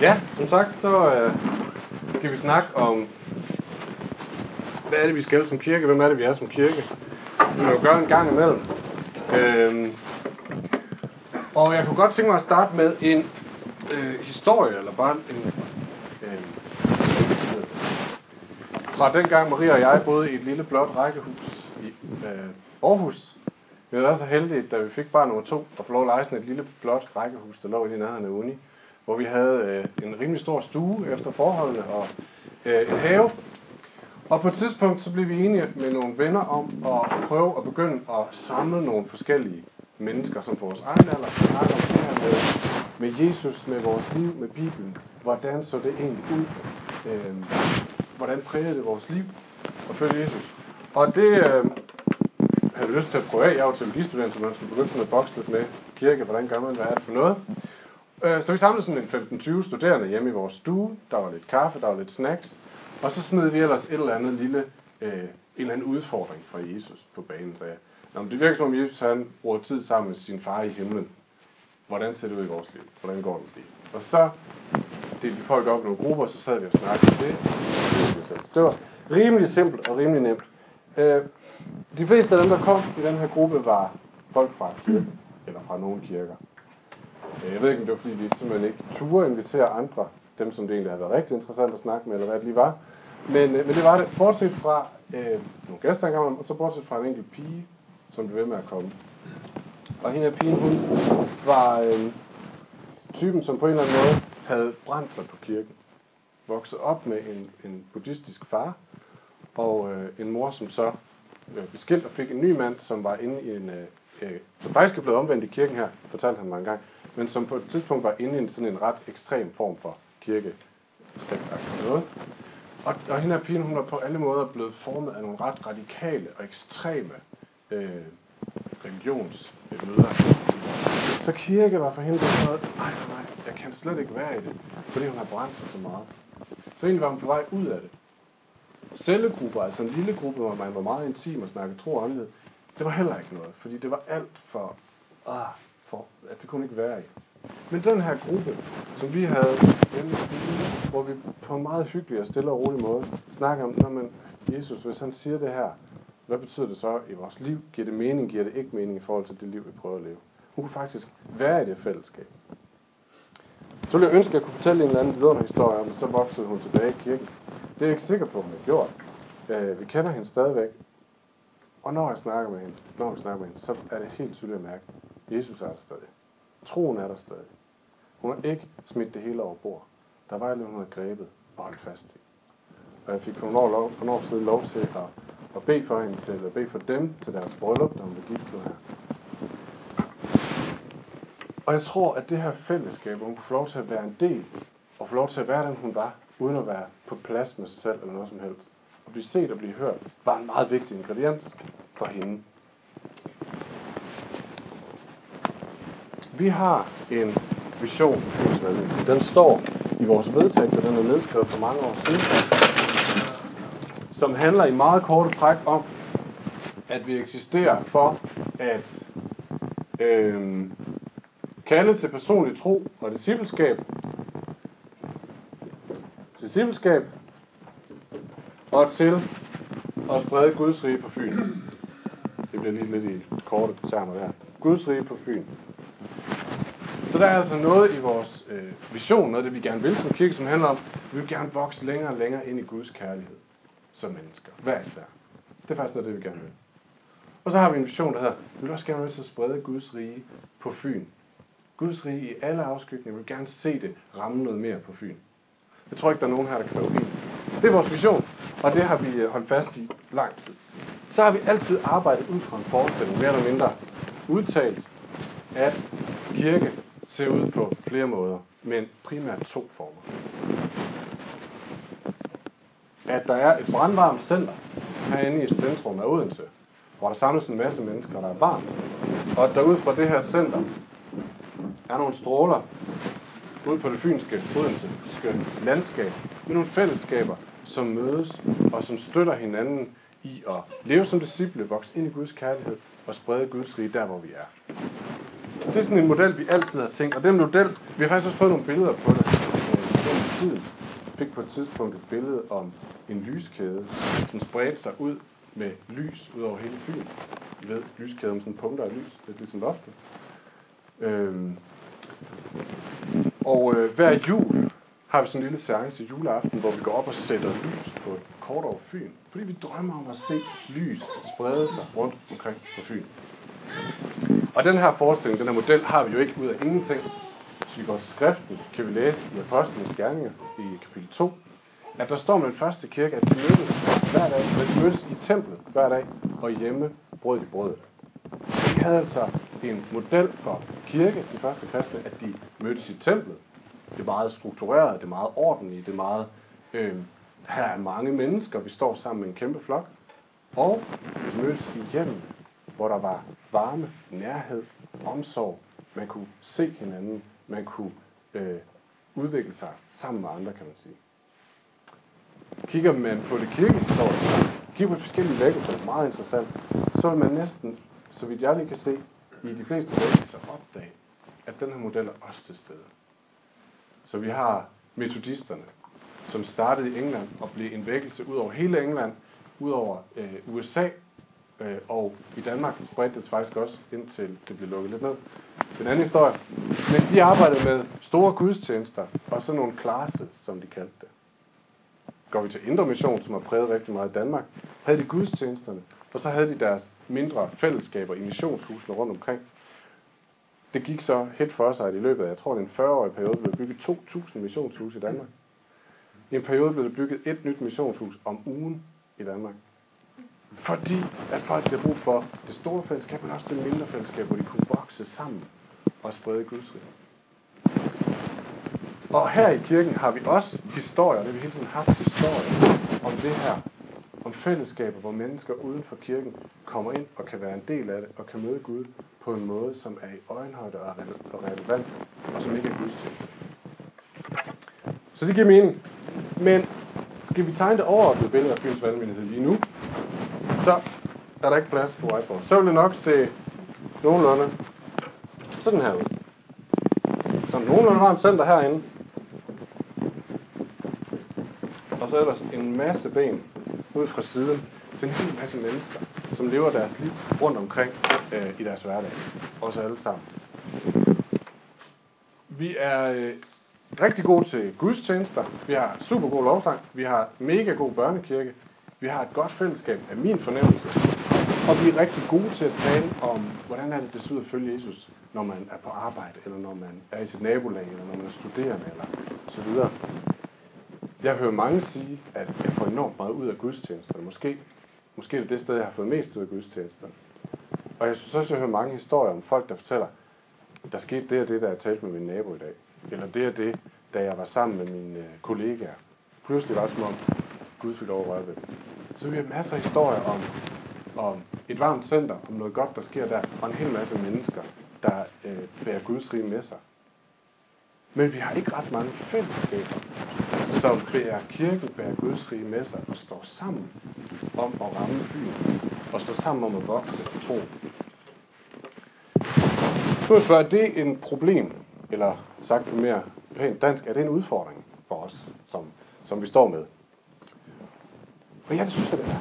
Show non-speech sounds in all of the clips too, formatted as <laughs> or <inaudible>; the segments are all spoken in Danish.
Ja, som sagt, så øh, skal vi snakke om, hvad er det, vi skal som kirke? Hvem er det, vi er som kirke? Det skal vi jo gøre en gang imellem. Øh, og jeg kunne godt tænke mig at starte med en øh, historie, eller bare en... Øh, fra dengang Maria og jeg boede i et lille blåt rækkehus i øh, Aarhus. Vi var så heldige, da vi fik barn nummer to, og få lov at lege sådan et lille blåt rækkehus, der lå i nærheden af uni hvor vi havde øh, en rimelig stor stue efter forholdene og øh, en have. Og på et tidspunkt så blev vi enige med nogle venner om at prøve at begynde at samle nogle forskellige mennesker, som på vores egen alder snakke om det her med, med Jesus, med vores liv, med Bibelen. Hvordan så det egentlig ud? Øh, hvordan prægede det vores liv at følge Jesus? Og det øh, havde vi lyst til at prøve af. Jeg er jo teologistudent, så man skulle begynde med at bokse lidt med kirke. Hvordan gør man, hvad er det for noget? Øh, så vi samlede sådan en 15-20 studerende hjemme i vores stue. Der var lidt kaffe, der var lidt snacks. Og så smed vi ellers et eller andet lille, øh, en eller anden udfordring fra Jesus på banen. Så ja, Nå, det virker som om Jesus han bruger tid sammen med sin far i himlen. Hvordan ser det ud i vores liv? Hvordan går det med det? Og så delte vi folk op i nogle grupper, så sad vi og snakkede om det. Det var rimelig simpelt og rimelig nemt. Øh, de fleste af dem, der kom i den her gruppe, var folk fra kirken, eller fra nogle kirker. Jeg ved ikke, om det var fordi, de simpelthen ikke turde invitere andre, dem som det egentlig havde været rigtig interessant at snakke med, eller hvad det lige var. Men, øh, men det var det, bortset fra øh, nogle gæster engang, og så bortset fra en enkelt pige, som blev ved med at komme. Og hende her pigen, hun var øh, typen, som på en eller anden måde havde brændt sig på kirken. Vokset op med en, en buddhistisk far, og øh, en mor, som så øh, beskilt og fik en ny mand, som var inde i en, øh, øh, som faktisk er blevet omvendt i kirken her, fortalte han mig en gang, men som på et tidspunkt var inde i sådan en ret ekstrem form for kirke noget. Og, og hende her pigen, hun var på alle måder blevet formet af nogle ret radikale og ekstreme øh, religionsmøder. Så kirke var for hende noget, nej, nej, jeg kan slet ikke være i det, fordi hun har brændt sig så meget. Så egentlig var hun på vej ud af det. Cellegrupper, altså en lille gruppe, hvor man var meget intim og snakkede tro og det var heller ikke noget, fordi det var alt for, ah, for at det kunne ikke være i. Men den her gruppe, som vi havde hjemme hvor vi på en meget hyggelig og stille og rolig måde snakker om, når man, Jesus, hvis han siger det her, hvad betyder det så i vores liv? Giver det mening? Giver det ikke mening i forhold til det liv, vi prøver at leve? Hun kunne faktisk være i det fællesskab. Så ville jeg ønske, at jeg kunne fortælle en eller anden videre historie om, så voksede hun tilbage i kirken. Det er jeg ikke sikker på, at hun har gjort. Øh, vi kender hende stadigvæk. Og når jeg snakker med hende, når vi snakker med hende, så er det helt tydeligt at mærke, Jesus er der stadig. Troen er der stadig. Hun har ikke smidt det hele over bord. Der var noget, hun havde grebet og holdt fast i. Og jeg fik for nogle år, lov, for nogle år siden lov til at, at bede for hende til, at bede for dem til deres bryllup, da hun blev gift her. Og jeg tror, at det her fællesskab, hun kunne få lov til at være en del, og få lov til at være den, hun var, uden at være på plads med sig selv eller noget som helst, at blive set og blive hørt, var en meget vigtig ingrediens for hende. Vi har en vision Den står i vores vedtægt, og den er nedskrevet for mange år siden, som handler i meget korte træk om, at vi eksisterer for at øh, kalde til personlig tro og discipleskab, discipleskab og til at sprede Guds rige på Fyn. Det bliver lige lidt i korte termer der. Guds rige på Fyn. Så der er altså noget i vores øh, vision, noget af det vi gerne vil som kirke, som handler om, at vi vil gerne vokse længere og længere ind i Guds kærlighed som mennesker. Hver især. Det er faktisk noget af det, vi gerne vil. Og så har vi en vision, der hedder, vi vil også gerne være til at sprede Guds rige på Fyn. Guds rige i alle afskygninger. Vi vil gerne se det ramme noget mere på Fyn. Jeg tror ikke, der er nogen her, der kan være uenig. Det er vores vision, og det har vi øh, holdt fast i lang tid. Så har vi altid arbejdet ud fra en forestilling, mere eller mindre udtalt, at kirke ser ud på flere måder, men primært to former. At der er et brandvarmt center herinde i centrum af Odense, hvor der samles en masse mennesker, der er varmt, og at der ud fra det her center er nogle stråler ud på det fynske, Odense landskab, med nogle fællesskaber, som mødes og som støtter hinanden i at leve som disciple, vokse ind i Guds kærlighed og sprede Guds rige der, hvor vi er. Det er sådan en model, vi altid har tænkt, og den model, vi har faktisk også fået nogle billeder på det. Øh, gennem tiden fik på et tidspunkt et billede om en lyskæde, som spredte sig ud med lys ud over hele Fyn. I ved, lyskæden sådan punkter af lys, lidt ligesom loftet. Øhm, og øh, hver jul har vi sådan en lille seance juleaften, hvor vi går op og sætter lys på et kort over Fyn. Fordi vi drømmer om at se lys sprede sig rundt omkring på Fyn. Og den her forestilling, den her model, har vi jo ikke ud af ingenting. Hvis vi går til skriften, kan vi læse i Apostlenes Gerninger i kapitel 2, at der står med den første kirke, at de mødtes hver dag, at de mødtes i templet hver dag, og hjemme brød de brød. De havde altså en model for kirke, de første kristne, at de mødtes i templet. Det er meget struktureret, det er meget ordentligt, det er meget, øh, her er mange mennesker, vi står sammen med en kæmpe flok. Og de mødtes i hjemmet, hvor der var varme, nærhed, omsorg. Man kunne se hinanden, man kunne øh, udvikle sig sammen med andre, kan man sige. Kigger man på det kirkehistoriske, kigger på forskellige vækkelser, meget interessant, så vil man næsten, så vidt jeg lige kan se, i de fleste vækkelser opdage, at den her model er også til stede. Så vi har metodisterne, som startede i England og blev en vækkelse ud over hele England, ud over øh, USA, øh, og i Danmark spredte det faktisk også, indtil det blev lukket lidt ned. Den anden historie. Men de arbejdede med store gudstjenester, og sådan nogle classes, som de kaldte det. Går vi til Indre Mission, som har præget rigtig meget i Danmark, havde de gudstjenesterne, og så havde de deres mindre fællesskaber i missionshusene rundt omkring. Det gik så helt for sig, at i løbet af, jeg tror, det er en 40-årig periode, blev bygget 2.000 missionshuse i Danmark. I en periode blev der bygget et nyt missionshus om ugen i Danmark. Fordi at folk har brug for det store fællesskab, men også det mindre fællesskab, hvor de kunne vokse sammen og sprede Guds rige. Og her i kirken har vi også historier, det har vi hele tiden haft historier om det her, om fællesskaber, hvor mennesker uden for kirken kommer ind og kan være en del af det, og kan møde Gud på en måde, som er i øjenhøjde og relevant, og som ikke er Guds til. Så det giver mening. Men skal vi tegne det overordnede billede af Fyns valgmenighed lige nu, så er der ikke plads på whiteboard. Så vil det nok se nogenlunde sådan her ud. Så nogenlunde varmt center herinde. Og så er der en masse ben ud fra siden til en hel masse mennesker, som lever deres liv rundt omkring øh, i deres hverdag. Os alle sammen. Vi er øh, rigtig gode til gudstjenester. Vi har super god lovsang. Vi har mega god børnekirke. Vi har et godt fællesskab af min fornemmelse. Og vi er rigtig gode til at tale om, hvordan er det, det ser at følge Jesus, når man er på arbejde, eller når man er i sit nabolag, eller når man er studerende, eller så videre. Jeg hører mange sige, at jeg får enormt meget ud af gudstjenesterne. Måske, måske er det det sted, jeg har fået mest ud af gudstjenesterne. Og jeg synes også, jeg hører mange historier om folk, der fortæller, der skete det og det, da jeg talte med min nabo i dag. Eller det og det, da jeg var sammen med mine øh, kollegaer. Pludselig var det som om, Gud fik over det. Så vi har masser af historier om, om et varmt center, om noget godt, der sker der, og en hel masse mennesker, der øh, bærer Guds rige med sig. Men vi har ikke ret mange fællesskaber, som bærer kirken, bærer Guds rige med sig og står sammen om at ramme byen, og står sammen om at vokse og tro. Så er er det en problem, eller sagt på mere pænt dansk, er det en udfordring for os, som, som vi står med? Og ja, det synes jeg, det er.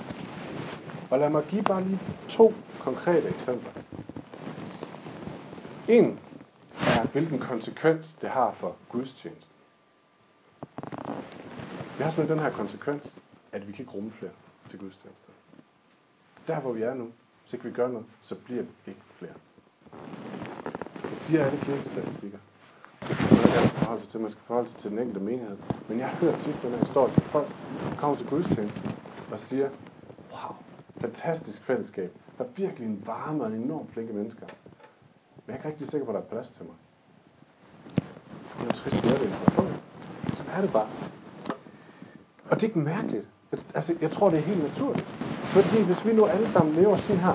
Og lad mig give bare lige to konkrete eksempler. En er, hvilken konsekvens det har for gudstjenesten. Vi har simpelthen den her konsekvens, at vi kan ikke rumme flere til gudstjenester. Der hvor vi er nu, så ikke vi gør noget, så bliver vi ikke flere. Det siger alle kirkestatistikker. Det er ikke forholde sig til. Man skal forholde sig til den enkelte menighed. Men jeg hører tit den her historie, at folk kommer til gudstjenesten og siger, wow, fantastisk fællesskab. Der er virkelig en varme og en enormt flinke mennesker. Men jeg er ikke rigtig sikker på, at der er plads til mig. Det er jo trist, at det er okay. Sådan er det bare. Og det er ikke mærkeligt. Altså, jeg tror, det er helt naturligt. Fordi hvis vi nu alle sammen lever sådan her,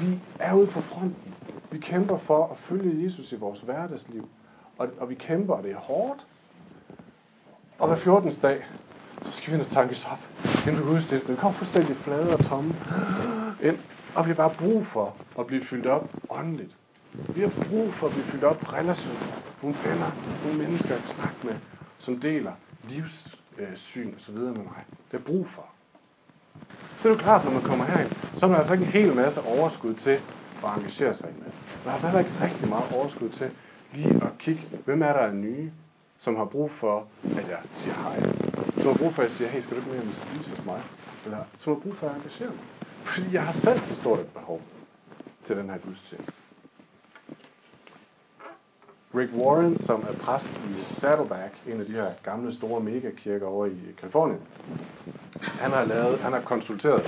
vi er ude på fronten. Vi kæmper for at følge Jesus i vores hverdagsliv. Og, og vi kæmper, og det er hårdt. Og hver 14. dag, så skal vi ind og tankes op kæmpe gudstjeneste. Vi kommer fuldstændig flade og tomme ind. Og vi har bare brug for at blive fyldt op åndeligt. Vi har brug for at blive fyldt op relationelt. Nogle venner, nogle mennesker, at snakke med. som deler livssyn og så videre med mig. Det er brug for. Så er det jo klart, når man kommer herind, så har man altså ikke en hel masse overskud til at engagere sig i en masse. Man har altså heller ikke rigtig meget overskud til lige at kigge, hvem er der er nye, som har brug for, at jeg siger hej. Så har brug for, at jeg siger, hey, skal du ikke mere med spise hos mig? Eller som har brug for at mig. Fordi jeg har selv så stort et behov til den her gudstjeneste. Rick Warren, som er præst i Saddleback, en af de her gamle store megakirker over i Kalifornien, han har lavet, han har konsulteret,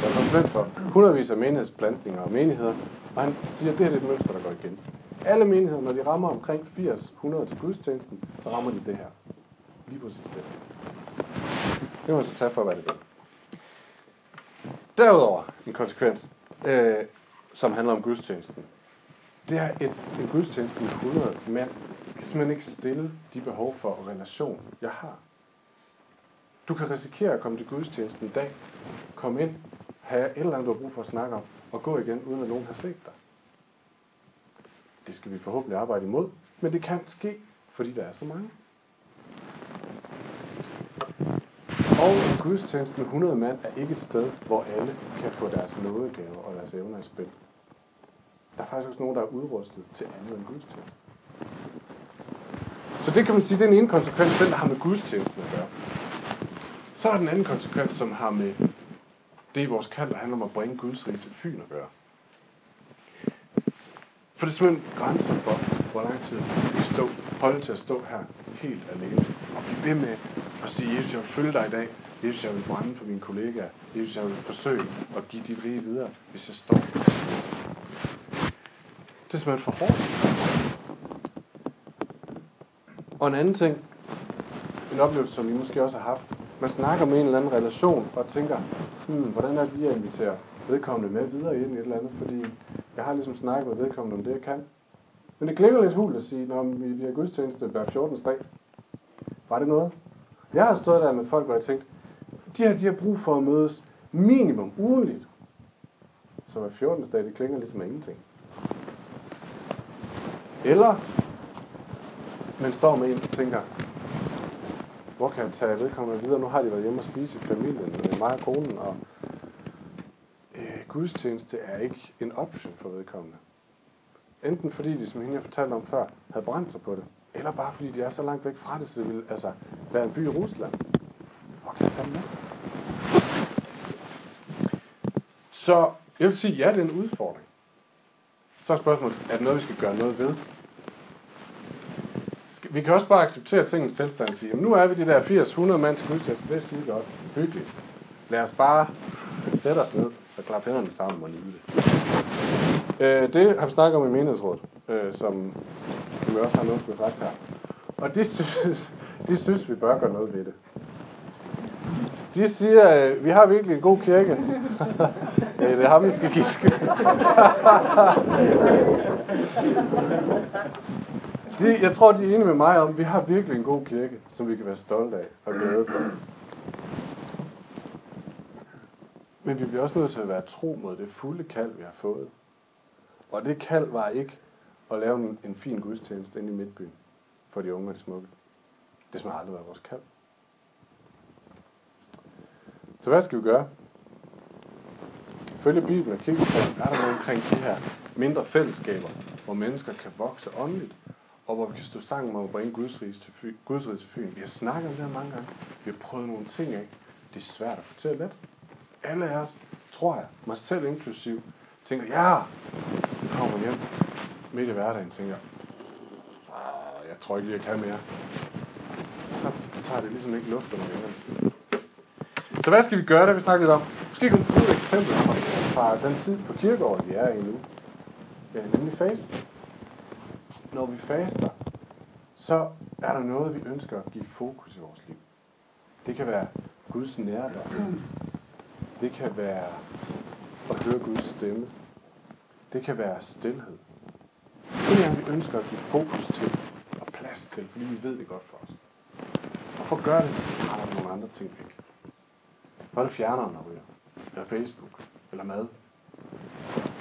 så konsulent for hundredvis af menighedsplantninger og menigheder, og han siger, at det her er et mønster, der går igen. Alle menigheder, når de rammer omkring 80-100 til gudstjenesten, så rammer de det her. Lige præcis det. Det må man så tage for, hvad det er. Derudover en konsekvens, øh, som handler om gudstjenesten. Det er et, en gudstjeneste med 100 mænd, kan simpelthen ikke stille de behov for relation, jeg har. Du kan risikere at komme til gudstjenesten en dag, komme ind, have et eller andet, du har brug for at snakke om, og gå igen, uden at nogen har set dig. Det skal vi forhåbentlig arbejde imod, men det kan ske, fordi der er så mange. Og gudstjenesten med 100 mand er ikke et sted, hvor alle kan få deres nådegaver og deres evner i spil. Der er faktisk også nogen, der er udrustet til andet end gudstjeneste. Så det kan man sige, det er den ene konsekvens, den der har med gudstjenesten at gøre. Så er den anden konsekvens, som har med det i vores kald, der handler om at bringe Guds rige til Fyn at gøre. For det er simpelthen grænser for, hvor lang tid vi kan stå, holde til at stå her helt alene. Og blive ved med og sige, Jesus, jeg vil følge dig i dag. Jesus, jeg vil brænde for mine kollegaer. Jesus, jeg vil forsøge at give dit rige videre, hvis jeg står. Det er simpelthen for hårdt. Og en anden ting, en oplevelse, som I måske også har haft, man snakker med en eller anden relation og tænker, hmm, hvordan er det lige at invitere vedkommende med videre ind i et eller andet, fordi jeg har ligesom snakket med vedkommende om det, jeg kan. Men det klinger lidt hul at sige, når vi, vi har gudstjeneste hver 14. dag. Var det noget? Jeg har stået der med folk, hvor jeg tænkte, de her, de har brug for at mødes minimum ugenligt. Så hver 14. dag, det klinger ligesom af ingenting. Eller man står med en og tænker, hvor kan jeg tage vedkommende videre? Nu har de været hjemme og spise i familien med mig og konen, og øh, gudstjeneste er ikke en option for vedkommende. Enten fordi de, som hende jeg fortalte om før, havde brændt sig på det, eller bare fordi de er så langt væk fra det, så det ville altså være en by i Rusland. Hvor kan jeg med? Så jeg vil sige, ja, det er en udfordring. Så er spørgsmålet, er det noget, vi skal gøre noget ved? Vi kan også bare acceptere tingens tilstand og sige, jamen nu er vi de der 80-100 mand til gudstjeneste, det er skide godt, hyggeligt. Lad os bare sætte os ned og klappe hænderne sammen og nyde det. Øh, det har vi snakket om i menighedsrådet, øh, som, som vi også har luftet sagt her. Og de synes, <laughs> de synes, vi bør gøre noget ved det. De siger, øh, vi har virkelig en god kirke. <laughs> ja, det er ham, vi skal giske. <laughs> de, jeg tror, de er enige med mig om, at vi har virkelig en god kirke, som vi kan være stolte af og glade for. Men vi bliver også nødt til at være tro mod det fulde kald, vi har fået. Og det kald var ikke at lave en, en fin gudstjeneste inde i midtbyen for de unge og de smukke. Det skal aldrig være vores kald. Så hvad skal vi gøre? Følge Bibelen og kirkeplanen er der noget omkring de her mindre fællesskaber, hvor mennesker kan vokse åndeligt, og hvor vi kan stå sammen om at bringe Guds rige til Fyn. Guds rige til Fyn. Vi har snakket om det her mange gange. Vi har prøvet nogle ting af. Det er svært at fortælle let. Alle af os, tror jeg, mig selv inklusiv, tænker, ja, vi kommer hjem midt i hverdagen, tænker, ah, jeg tror ikke, jeg kan mere. Så tager det ligesom ikke luft under vingerne. Så hvad skal vi gøre, det vi snakket om? Måske kunne vi et eksempel fra, den tid på kirkeåret, vi er i nu. Ja, nemlig fast. Når vi faster, så er der noget, vi ønsker at give fokus i vores liv. Det kan være Guds nærvær. Det kan være at høre Guds stemme. Det kan være stillhed. Det er, vi ønsker at give fokus til og plads til, fordi vi ved det godt for os. Og for at gøre det, så tager der nogle andre ting væk. For det fjerneren, der ryger. Eller Facebook. Eller mad.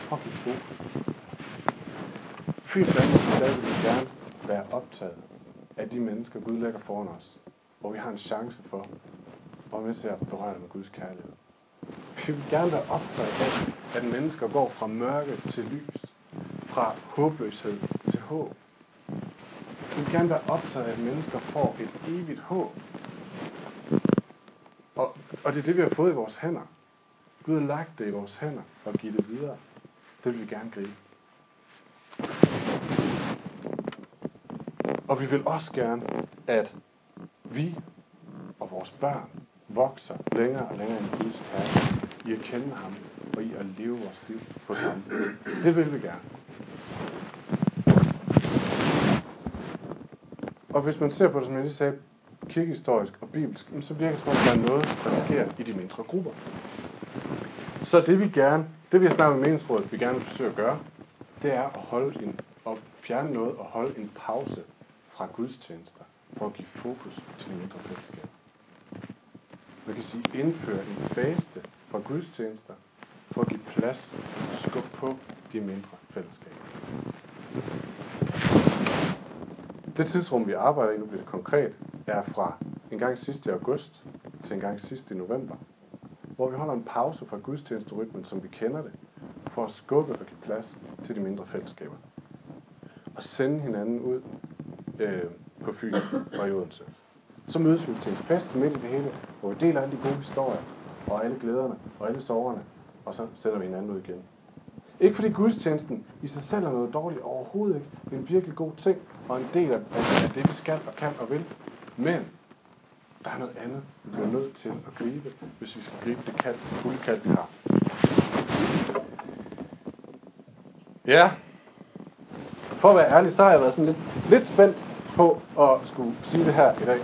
For at give fokus. Fyns Danmark i dag vil vi gerne være optaget af de mennesker, Gud lægger foran os, hvor vi har en chance for at være med til at berøre med Guds kærlighed. Vi vil gerne være optaget af, at mennesker går fra mørke til lys, fra håbløshed til håb. Vi vil gerne være optaget af, at mennesker får et evigt håb. Og, og det er det, vi har fået i vores hænder. Gud har lagt det i vores hænder og givet det videre. Det vil vi gerne gribe. Og vi vil også gerne, at vi og vores børn vokser længere og længere i Guds kærlighed, i at kende ham og i at leve vores liv på ham. Det vil vi gerne. Og hvis man ser på det, som jeg lige sagde, kirkehistorisk og bibelsk, så virker det som om, der er noget, der sker i de mindre grupper. Så det vi gerne, det vi har snakket med meningsrådet, vi gerne vil forsøge at gøre, det er at holde en, at fjerne noget og holde en pause fra gudstjenester, for at give fokus til de mindre fællesskaber. Man kan sige indføre en faste fra gudstjenester, for at give plads og skub på de mindre fællesskaber. Det tidsrum, vi arbejder i, nu bliver det konkret, er fra en gang sidst i august til en gang sidst i november, hvor vi holder en pause fra gudstjenesterytmen, som vi kender det, for at skubbe og give plads til de mindre fællesskaber. Og sende hinanden ud øh, på Fyn og i Odense. Så mødes vi til en fest midt i det hele, hvor vi deler alle de gode historier, og alle glæderne, og alle sorgerne, og så sætter vi hinanden ud igen. Ikke fordi gudstjenesten i sig selv er noget dårligt overhovedet ikke. Det er en virkelig god ting, og en del af, af det, vi skal og kan og vil. Men der er noget andet, vi bliver nødt til at gribe, hvis vi skal gribe det kald, fulde kald, vi har. Ja, for at være ærlig, så har jeg været sådan lidt, lidt spændt på at skulle sige det her i dag.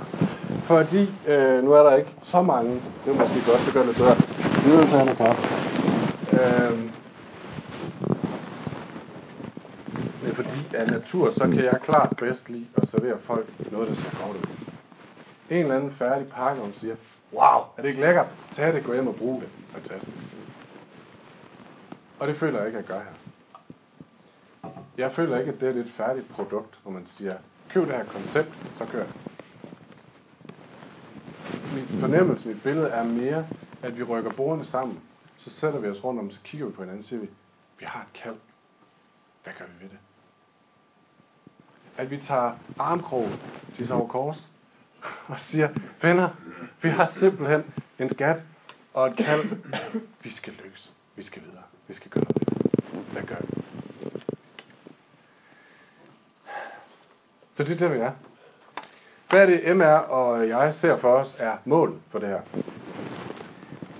<laughs> Fordi øh, nu er der ikke så mange, det er måske godt, det gør det bedre. Er det kaffe. Øh, men fordi af natur, så kan jeg klart bedst lide at servere folk noget, der ser godt ud. En eller anden færdig pakke, og siger, wow, er det ikke lækkert? Tag det, gå hjem og brug det. Fantastisk. Og det føler jeg ikke, at jeg gør her. Jeg føler ikke, at det er et færdigt produkt, hvor man siger, køb det her koncept, så kør det. Min fornemmelse, mit billede er mere, at vi rykker bordene sammen, så sætter vi os rundt om, så kigger vi på hinanden og siger vi, vi har et kald. Hvad gør vi ved det? At vi tager armkrogen til Sauer Kors og siger, venner, vi har simpelthen en skat og et kald. Vi skal løse. Vi skal videre. Vi skal gøre det. Hvad gør vi? Så det er der, vi er. Hvad er det, MR og jeg ser for os er mål for det her?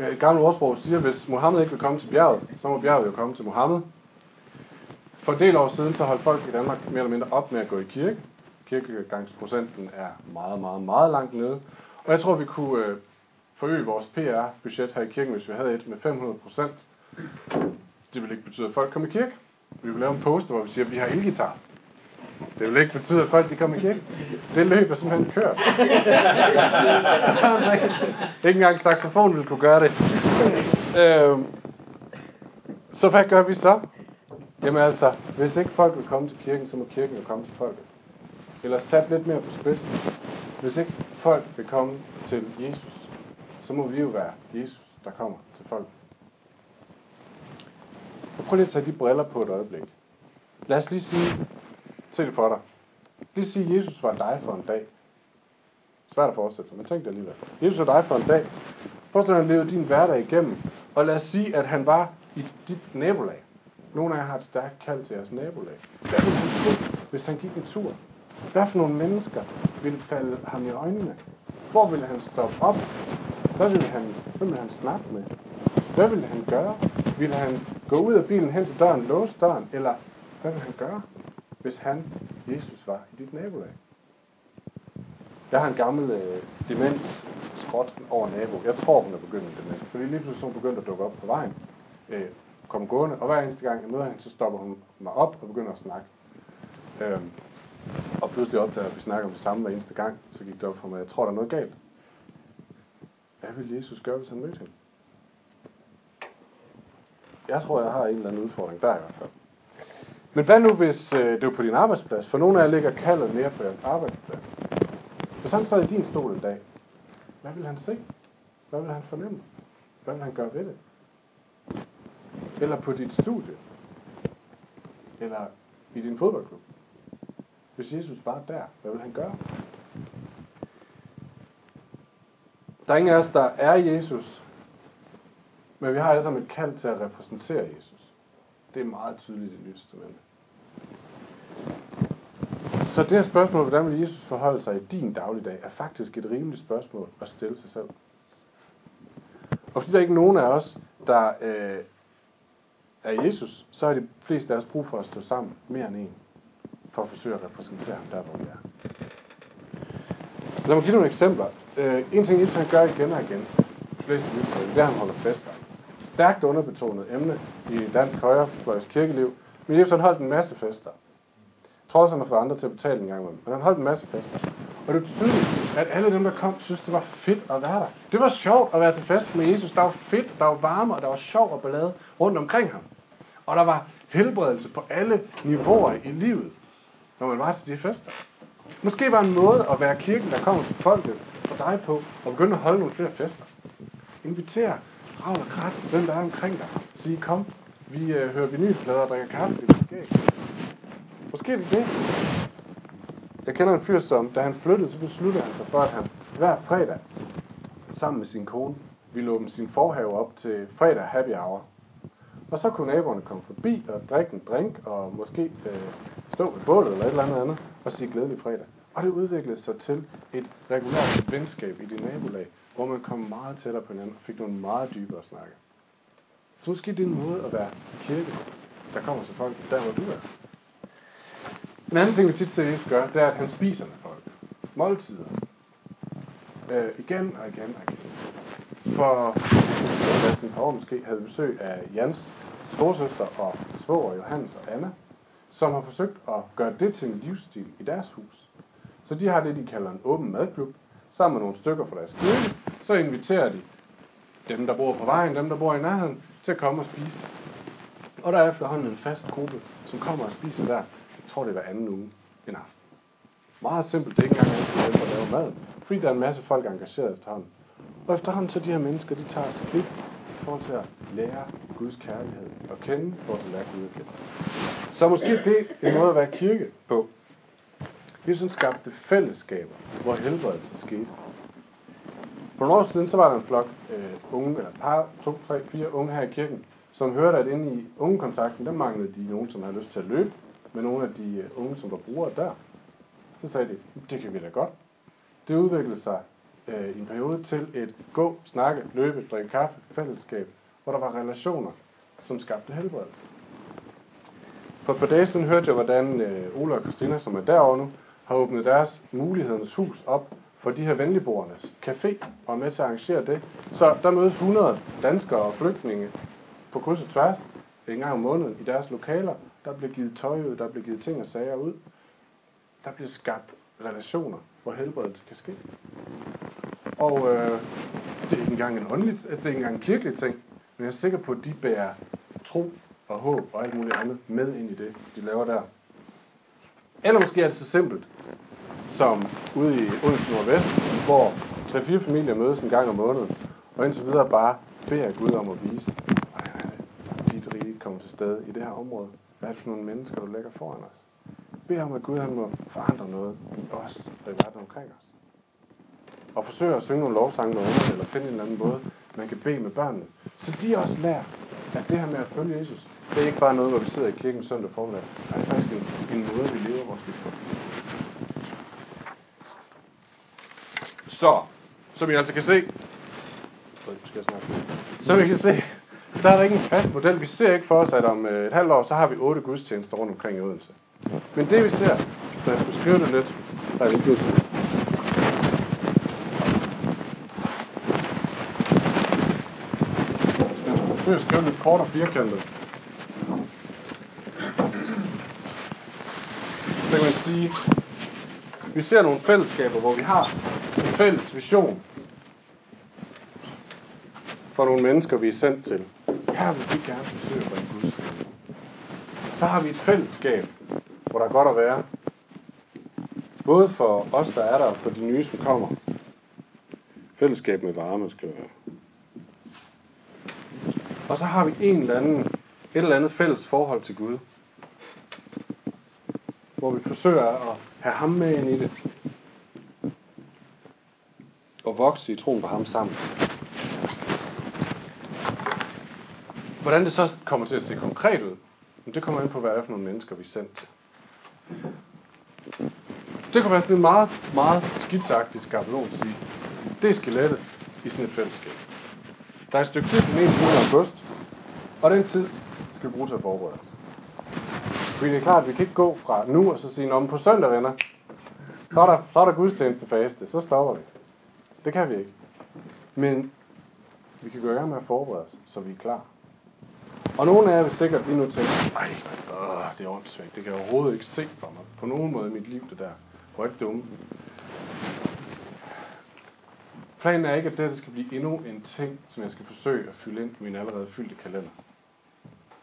Et gammelt ordsprog siger, at hvis Mohammed ikke vil komme til bjerget, så må bjerget jo komme til Mohammed. For en del år siden, så holdt folk i Danmark mere eller mindre op med at gå i kirke. Kirkegangsprocenten er meget, meget, meget langt nede. Og jeg tror, vi kunne øh, forøge vores PR-budget her i kirken, hvis vi havde et med 500 procent. Det vil ikke betyde, at folk kommer i kirke. Vi vil lave en poster, hvor vi siger, at vi har elgitar. Det vil ikke betyde, at folk de kommer i kirke. Det løb er simpelthen kørt. <laughs> ikke engang saxofon ville kunne gøre det. Øh, så hvad gør vi så? Jamen altså, hvis ikke folk vil komme til kirken, så må kirken jo komme til folket. Eller sat lidt mere på spidsen. Hvis ikke folk vil komme til Jesus, så må vi jo være Jesus, der kommer til folk. Og prøv lige at tage de briller på et øjeblik. Lad os lige sige, se det for dig. Lige sige, Jesus var dig for en dag. Svært at forestille sig, men tænk det alligevel. Jesus var dig for en dag. Forestil dig, at han levede din hverdag igennem. Og lad os sige, at han var i dit nabolag. Nogle af jer har et stærkt kald til jeres nabolag. Hvad ville han tro, hvis han gik en tur? Hvad for nogle mennesker ville falde ham i øjnene? Hvor ville han stoppe op? Hvad ville han, hvem ville han snakke med? Hvad ville han gøre? Ville han gå ud af bilen hen til døren, låse døren? Eller hvad ville han gøre, hvis han, Jesus, var i dit nabolag? Jeg har en gammel øh, demens skråt over nabo. Jeg tror, hun er begyndt med demens. Fordi lige pludselig hun begyndt at dukke op på vejen. Øh, komme gående, og hver eneste gang jeg møder hende, så stopper hun mig op og begynder at snakke. Øhm, og pludselig opdager at vi snakker om det samme hver eneste gang, så gik det op for mig, jeg tror, der er noget galt. Hvad vil Jesus gøre, hvis han mødte hende? Jeg tror, jeg har en eller anden udfordring der i hvert fald. Men hvad nu, hvis øh, det er på din arbejdsplads? For nogle af jer ligger kaldet mere på jeres arbejdsplads. Hvis han sad i din stol en dag, hvad vil han se? Hvad vil han fornemme? Hvad vil han gøre ved det? Eller på dit studie? Eller i din fodboldklub? Hvis Jesus var der, hvad vil han gøre? Der er ingen af os, der er Jesus, men vi har alle sammen et kald til at repræsentere Jesus. Det er meget tydeligt i det nye testamente. Så det her spørgsmål, hvordan vil Jesus forholde sig i din dagligdag, er faktisk et rimeligt spørgsmål at stille sig selv. Og fordi der er ikke nogen af os, der øh, af Jesus, så er de fleste af os brug for at stå sammen mere end en, for at forsøge at repræsentere ham der, hvor vi er. Lad mig give nogle eksempler. Øh, en ting, Jesus han gør igen og igen, de fleste det er, at han holder fester. Stærkt underbetonet emne i dansk højrefløjs kirkeliv, men Jesus han holdt en masse fester. Trods han har fået andre til at betale en gang med Men han holdt en masse fester. Og det betød, at alle dem, der kom, synes, det var fedt at være der. Det var sjovt at være til fest med Jesus. Der var fedt, der var varme, og der var sjov og ballade rundt omkring ham. Og der var helbredelse på alle niveauer i livet, når man var til de fester. Måske var en måde at være kirken, der kommer til folket og dig på, og begynde at holde nogle flere fester. Inviter Rav og Krat, hvem der er omkring dig. Sige, kom, vi øh, hører vinylplader og drikker kaffe, det er. Måske er det det. Jeg kender en fyr, som da han flyttede, så besluttede han sig for, at han hver fredag, sammen med sin kone, ville åbne sin forhave op til fredag happy hour. Og så kunne naboerne komme forbi og drikke en drink, og måske øh, stå ved bålet eller et eller andet andet, og sige glædelig fredag. Og det udviklede sig til et regulært venskab i det nabolag, hvor man kom meget tættere på hinanden og fik nogle meget dybere snakke. Så måske det er en måde at være kirke, der kommer så folk der, hvor du er. En anden ting, vi tit ser Jesus gøre, det er, at han spiser med folk. Måltider. Øh, igen og igen og igen. For næsten et par år måske havde besøg af Jans storsøster og svoger Johannes og Anna, som har forsøgt at gøre det til en livsstil i deres hus. Så de har det, de kalder en åben madklub, sammen med nogle stykker fra deres kirke. Så inviterer de dem, der bor på vejen, dem, der bor i nærheden, til at komme og spise. Og der er efterhånden en fast gruppe, som kommer og spiser der. Jeg tror, det er hver anden uge en aften. Meget simpelt, det er ikke engang altid dem, der laver mad. Fordi der er en masse folk engageret efterhånden. Og efterhånden så de her mennesker, de tager skridt i forhold til at lære Guds kærlighed og kende, for at lære Gud at kende. Så måske det er en måde at være kirke på. Jesus skabte fællesskaber, hvor helbredelse skete. For nogle år siden, så var der en flok øh, unge, eller par, to, tre, fire unge her i kirken, som hørte, at inde i ungekontakten, der manglede de nogen, som havde lyst til at løbe med nogle af de øh, unge, som var brugere der. Så sagde de, det kan vi da godt. Det udviklede sig øh, i en periode til et gå, snakke, løbe, drikke kaffe, fællesskab, hvor der var relationer, som skabte helbredelse. For et par dage siden hørte jeg, hvordan øh, Ola og Christina, som er derovre nu, har åbnet deres mulighedernes hus op for de her venligbordernes café og er med til at arrangere det. Så der mødes 100 danskere og flygtninge på kryds og tværs en gang om måneden i deres lokaler. Der bliver givet tøj ud, der bliver givet ting og sager ud. Der bliver skabt relationer, hvor helbredelse kan ske. Og øh, det er ikke engang en åndelig, det er ikke engang en kirkelig ting, men jeg er sikker på, at de bærer tro og håb og alt muligt andet med ind i det, de laver der. Eller måske er det så simpelt, som ude i Odense Nordvest, hvor tre fire familier mødes en gang om måneden, og indtil videre bare beder Gud om at vise, at dit rige kommer til stede i det her område. Hvad er det for nogle mennesker, du lægger foran os? Bed om, at Gud han må forandre noget i os og i verden omkring os. Og forsøg at synge nogle lovsange med ungerne, eller finde en eller anden måde, man kan bede med børnene. Så de også lærer, at det her med at følge Jesus, det er ikke bare noget, hvor vi sidder i kirken søndag formiddag. Det er faktisk en, en måde, vi lever vores liv på. Så, som I altså kan se, som vi kan se, så er der ikke en fast model. Vi ser ikke for os, at om øh, et halvt år, så har vi otte gudstjenester rundt omkring i Odense. Men det vi ser, så jeg skulle skrive det lidt, der er lidt gudstjenester. Jeg skal skrive lidt kort og firkantet. Så kan man sige, vi ser nogle fællesskaber, hvor vi har en fælles vision for nogle mennesker, vi er sendt til. Her vil vi gerne forsøge at bringe Guds Så har vi et fællesskab, hvor der er godt at være. Både for os, der er der, og for de nye, som kommer. Fællesskab med varme skal være. Og så har vi en eller anden, et eller andet fælles forhold til Gud. Hvor vi forsøger at have ham med ind i det. Og vokse i troen på ham sammen. Hvordan det så kommer til at se konkret ud, det kommer ind på, hvad det er for nogle mennesker, vi er sendt til. Det kunne være sådan en meget, meget skitsagtig skabelon at sige, det er skelettet i sådan et fællesskab. Der er et stykke tid til den 21. august, og den tid skal vi bruge til at forberede os. Fordi det er klart, at vi kan ikke gå fra nu og så sige, om på søndag, venner, så er der, så er der gudstjeneste faste, så stopper vi. Det kan vi ikke. Men vi kan gå i gang med at forberede os, så vi er klar. Og nogle af jer vil sikkert lige nu tænke, ej, øh, det er åndssvagt, det kan jeg overhovedet ikke se for mig. På nogen måde i mit liv, det der. Hvor er dumme. Planen er ikke, at det her skal blive endnu en ting, som jeg skal forsøge at fylde ind i min allerede fyldte kalender.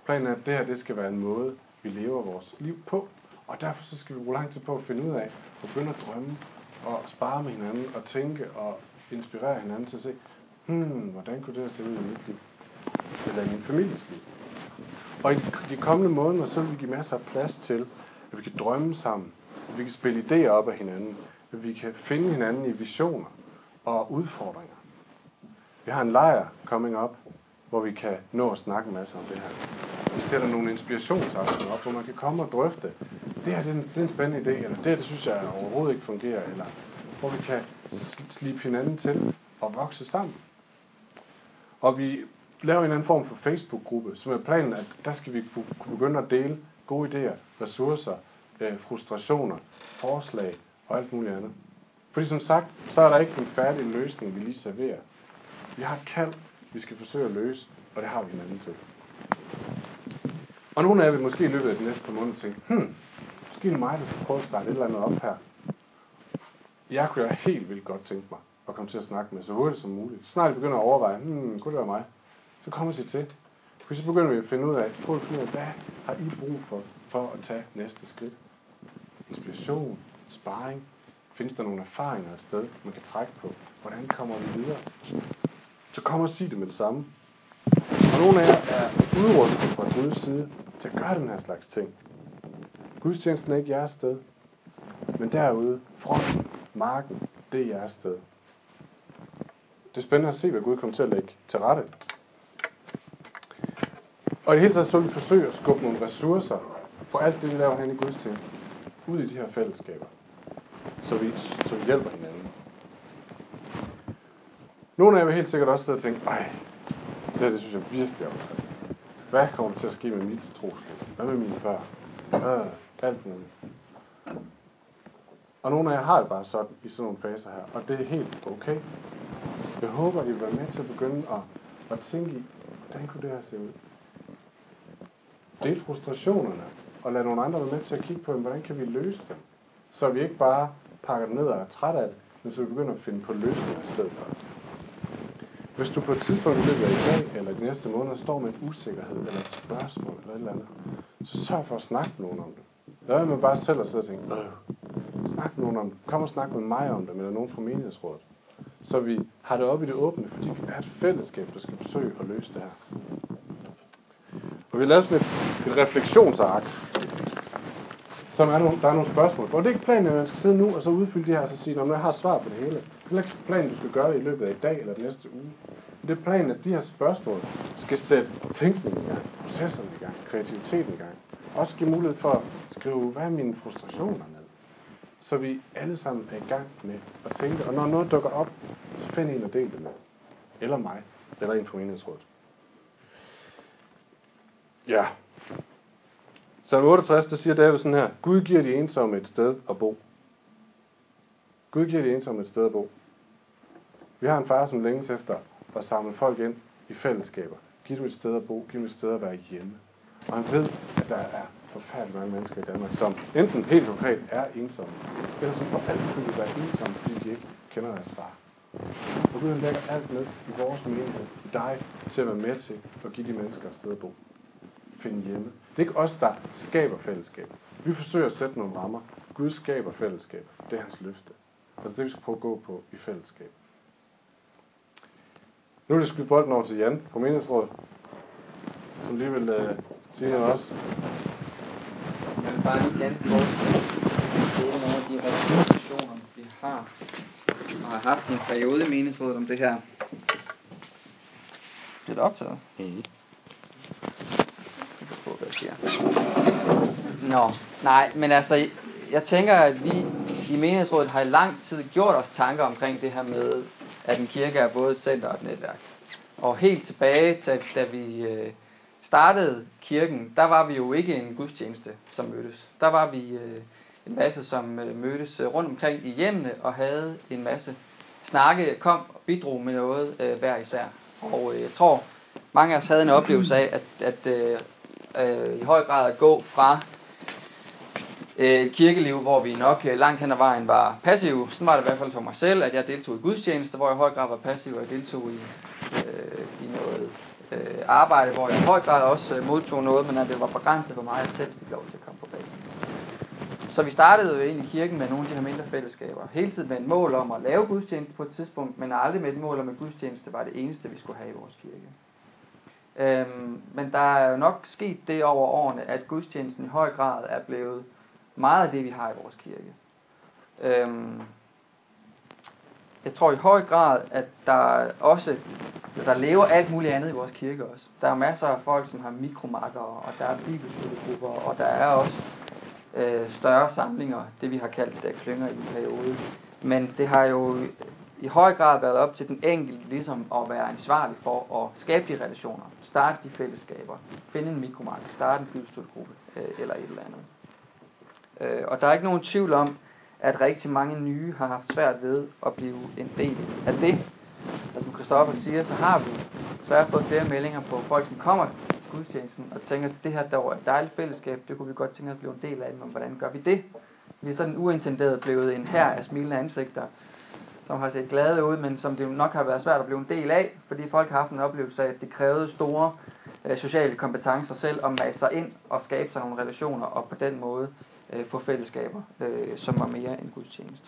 Planen er, at det her det skal være en måde, vi lever vores liv på. Og derfor så skal vi bruge lang tid på at finde ud af, og begynde at drømme, og spare med hinanden, og tænke og inspirere hinanden til at se, hmm, hvordan kunne det her se ud i mit liv? Eller i min families liv? Og i de kommende måneder, så vil vi give masser af plads til, at vi kan drømme sammen, at vi kan spille idéer op af hinanden, at vi kan finde hinanden i visioner og udfordringer. Vi har en lejr coming up, hvor vi kan nå at snakke masser om det her. Vi sætter nogle inspirationsaftener op, hvor man kan komme og drøfte. Det her det er, en, det er en spændende idé, eller det her det synes jeg overhovedet ikke fungerer, eller hvor vi kan slippe hinanden til og vokse sammen. Og vi laver en eller anden form for Facebook-gruppe, som er planen, at der skal vi kunne begynde at dele gode idéer, ressourcer, øh, frustrationer, forslag og alt muligt andet. Fordi som sagt, så er der ikke en færdig løsning, vi lige serverer. Vi har et kald, vi skal forsøge at løse, og det har vi hinanden til. Og nogle af jer vil måske i løbet af de næste par måneder tænke, hmm, måske er det mig, der skal prøve at starte et eller andet op her. Jeg kunne jo helt vildt godt tænke mig at komme til at snakke med så hurtigt som muligt. Snart begynder at overveje, hmm, kunne det være mig? Så kommer de til. For så begynder vi at finde ud af, prøv at finde ud af, hvad har I brug for, for at tage næste skridt? Inspiration, sparring, findes der nogle erfaringer et sted, man kan trække på? Hvordan kommer vi videre? Så kom og sig det med det samme. Og nogle af jer er udrustet fra Guds side til at gøre den her slags ting. Gudstjenesten er ikke jeres sted. Men derude, fronten, marken, det er jeres sted. Det er spændende at se, hvad Gud kommer til at lægge til rette. Og i det hele taget så vil vi forsøge at skubbe nogle ressourcer for alt det, vi laver herinde i gudstjenesten, ud i de her fællesskaber, så vi, så vi hjælper hinanden. Nogle af jer vil helt sikkert også sidde og tænke, ej, det her, det synes jeg virkelig er. Hvad kommer der til at ske med mit trosliv? Hvad med mine før? Øh, alt muligt. Og nogle af jer har det bare sådan i sådan nogle faser her, og det er helt okay. Jeg håber, I vil være med til at begynde at, at tænke i, hvordan kunne det her se ud? Del frustrationerne, og lad nogle andre være med til at kigge på, hvordan kan vi løse dem? Så vi ikke bare pakker det ned og er træt af det, men så vi begynder at finde på løsninger i stedet for. Hvis du på et tidspunkt i løbet af i dag eller de næste måneder står med en usikkerhed eller et spørgsmål eller et eller andet, så sørg for at snakke med nogen om det. Lad være med bare selv at sidde og tænke, øh, snak med nogen om det. Kom og snak med mig om det, eller nogen fra menighedsrådet. Så vi har det oppe i det åbne, fordi vi er et fællesskab, der skal forsøge at løse det her. Vi har lavet sådan et, et refleksionsark, som er nogle, der er nogle spørgsmål. Og det er ikke planen, at man skal sidde nu og så udfylde det her og så sige, at jeg har svar på det hele. Det er ikke planen, du skal gøre det i løbet af i dag eller den næste uge. Det er planen, at de her spørgsmål skal sætte tænkningen i gang, processerne i gang, kreativiteten i gang. Også give mulighed for at skrive, hvad er mine frustrationer ned. Så vi alle sammen er i gang med at tænke, og når noget dukker op, så find en og del det med. Eller mig, eller en fra menighedsrådet. Ja. Salm 68, der siger David sådan her, Gud giver de ensomme et sted at bo. Gud giver de ensomme et sted at bo. Vi har en far, som længes efter at samle folk ind i fællesskaber. Giv dem et sted at bo, giv dem et sted at være hjemme. Og han ved, at der er forfærdeligt mange mennesker i Danmark, som enten helt konkret er ensomme, eller som for altid vil være ensomme, fordi de ikke kender deres far. Og Gud lægger alt ned i vores menighed, i dig, til at være med til at give de mennesker et sted at bo finde hjemme. Det er ikke os, der skaber fællesskab. Vi forsøger at sætte nogle rammer. Gud skaber fællesskab. Det er hans løfte. Og det er det, vi skal prøve at gå på i fællesskab. Nu er det skudt bolden over til Jan på menighedsrådet, som lige vil uh, sige noget også. Jeg vil bare lige ganske kort nogle af de refleksioner, vi har og har haft i en periode i menighedsrådet om det her. Det er optaget. Mm jeg siger. Nå, nej, men altså, jeg tænker, at vi i menighedsrådet har i lang tid gjort os tanker omkring det her med, at en kirke er både et center og et netværk. Og helt tilbage til, da vi øh, startede kirken, der var vi jo ikke en gudstjeneste, som mødtes. Der var vi øh, en masse, som øh, mødtes øh, rundt omkring i hjemmene og havde en masse snakke, kom og bidrog med noget øh, hver især. Og øh, jeg tror, mange af os havde en oplevelse af, at, at øh, øh, i høj grad at gå fra øh, et kirkeliv, hvor vi nok øh, langt hen ad vejen var passive. Sådan var det i hvert fald for mig selv, at jeg deltog i gudstjenester, hvor jeg i høj grad var passiv, og jeg deltog i, øh, i noget øh, arbejde, hvor jeg i høj grad også øh, modtog noget, men at det var begrænset for mig, at selv fik lov til at komme på banen. Så vi startede jo ind i kirken med nogle af de her mindre fællesskaber. Hele tiden med et mål om at lave gudstjeneste på et tidspunkt, men aldrig med et mål om, at gudstjeneste var det eneste, vi skulle have i vores kirke. Øhm, men der er jo nok sket det over årene, at gudstjenesten i høj grad er blevet meget af det, vi har i vores kirke. Øhm, jeg tror i høj grad, at der også der lever alt muligt andet i vores kirke også. Der er masser af folk, som har mikromarkere, og der er bibelskolegrupper, og der er også øh, større samlinger, det vi har kaldt der klynger i en periode. Men det har jo i høj grad været op til den enkelte ligesom at være ansvarlig for at skabe de relationer, starte de fællesskaber, finde en mikromarked, starte en bibelstudiegruppe øh, eller et eller andet. Øh, og der er ikke nogen tvivl om, at rigtig mange nye har haft svært ved at blive en del af det. Og som Christoffer siger, så har vi svært fået flere meldinger på folk, som kommer til gudstjenesten og tænker, at det her der var et dejligt fællesskab, det kunne vi godt tænke os at blive en del af, men hvordan gør vi det? Vi er sådan uintenderet blevet en her af smilende ansigter, som har set glade ud, men som det nok har været svært at blive en del af, fordi folk har haft en oplevelse af, at det krævede store øh, sociale kompetencer selv at mase sig ind og skabe sig nogle relationer, og på den måde øh, få fællesskaber, øh, som var mere end gudstjeneste.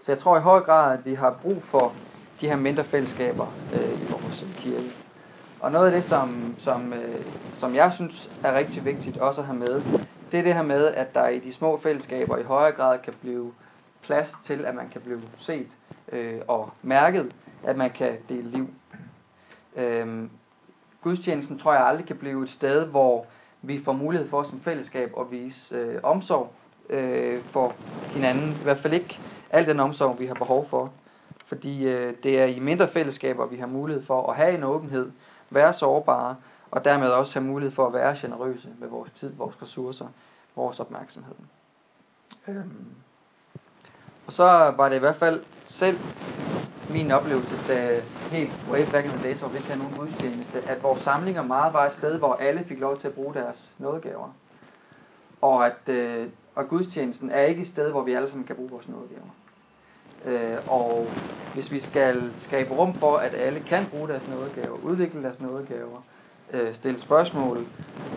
Så jeg tror i høj grad, at vi har brug for de her mindre fællesskaber øh, i vores kirke. Og noget af det, som, som, øh, som jeg synes er rigtig vigtigt også at have med, det er det her med, at der i de små fællesskaber i højere grad kan blive plads til, at man kan blive set øh, og mærket, at man kan dele liv. Øh, gudstjenesten tror jeg aldrig kan blive et sted, hvor vi får mulighed for som fællesskab at vise øh, omsorg øh, for hinanden. I hvert fald ikke al den omsorg, vi har behov for. Fordi øh, det er i mindre fællesskaber, vi har mulighed for at have en åbenhed, være sårbare, og dermed også have mulighed for at være generøse med vores tid, vores ressourcer, vores opmærksomhed. Øhm. Og så var det i hvert fald selv min oplevelse, da helt way back in the days, hvor vi ikke havde nogen gudstjeneste, at vores samlinger meget var et sted, hvor alle fik lov til at bruge deres nådegaver. Og at øh, og gudstjenesten er ikke et sted, hvor vi alle sammen kan bruge vores nådegaver. Øh, og hvis vi skal skabe rum for, at alle kan bruge deres nådegaver, udvikle deres nådegaver, øh, stille spørgsmål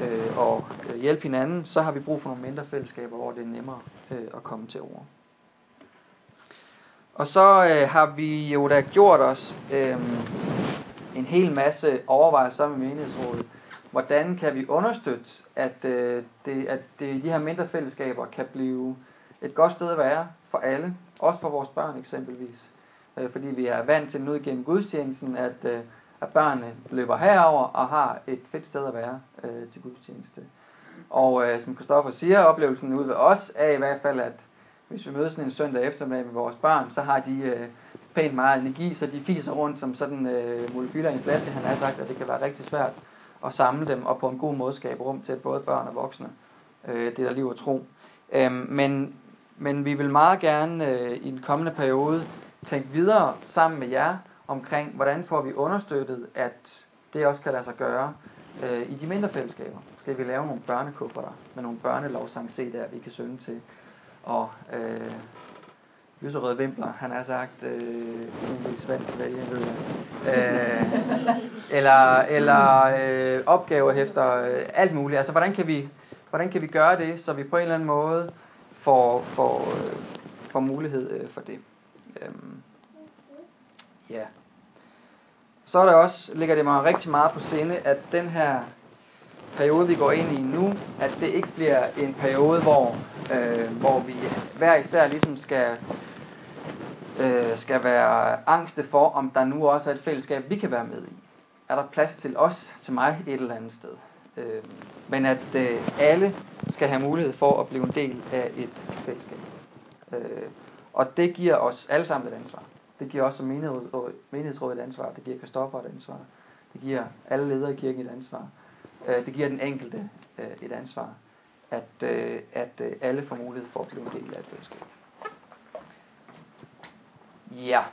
øh, og øh, hjælpe hinanden, så har vi brug for nogle mindre fællesskaber, hvor det er nemmere øh, at komme til ord. Og så øh, har vi jo da gjort os øh, en hel masse overvejelser med menighedsrådet. Hvordan kan vi understøtte, at, øh, det, at det, de her mindre fællesskaber kan blive et godt sted at være for alle, også for vores børn eksempelvis. Øh, fordi vi er vant til nu igennem gudstjenesten, at, øh, at børnene løber herover og har et fedt sted at være øh, til gudstjeneste. Og øh, som Kristoffer siger, oplevelsen ud ved os er i hvert fald, at hvis vi mødes en søndag eftermiddag med vores børn, så har de øh, pænt meget energi, så de fiser rundt som sådan øh, molekyler i en flaske, han har sagt, at det kan være rigtig svært at samle dem og på en god måde skabe rum til både børn og voksne. Øh, det der liv og tro. Øh, men, men vi vil meget gerne øh, i den kommende periode tænke videre sammen med jer omkring, hvordan får vi understøttet, at det også kan lade sig gøre øh, i de mindre fællesskaber. Skal vi lave nogle børnekufferter med nogle børnelovsang CD'er, vi kan synge til, og øh, lyserøde vimpler, han har sagt, øh, en svært at vælge, ved. Øh, eller eller øh, opgaver efter øh, alt muligt. Altså, hvordan kan, vi, hvordan kan vi gøre det, så vi på en eller anden måde får, får, øh, får mulighed øh, for det. Øhm, ja. Så er der også, ligger det mig rigtig meget på sinde, at den her periode, vi går ind i nu, at det ikke bliver en periode, hvor, øh, hvor vi hver især ligesom skal, øh, skal være angste for, om der nu også er et fællesskab, vi kan være med i. Er der plads til os, til mig, et eller andet sted. Øh, men at øh, alle skal have mulighed for at blive en del af et fællesskab. Øh, og det giver os alle sammen et ansvar. Det giver også menighedsrådet et ansvar. Det giver Kristoffer et ansvar. Det giver alle ledere i kirken et ansvar. Øh, det giver den enkelte øh, et ansvar. At, øh, at øh, alle får mulighed for at blive en del af et fællesskab. Ja.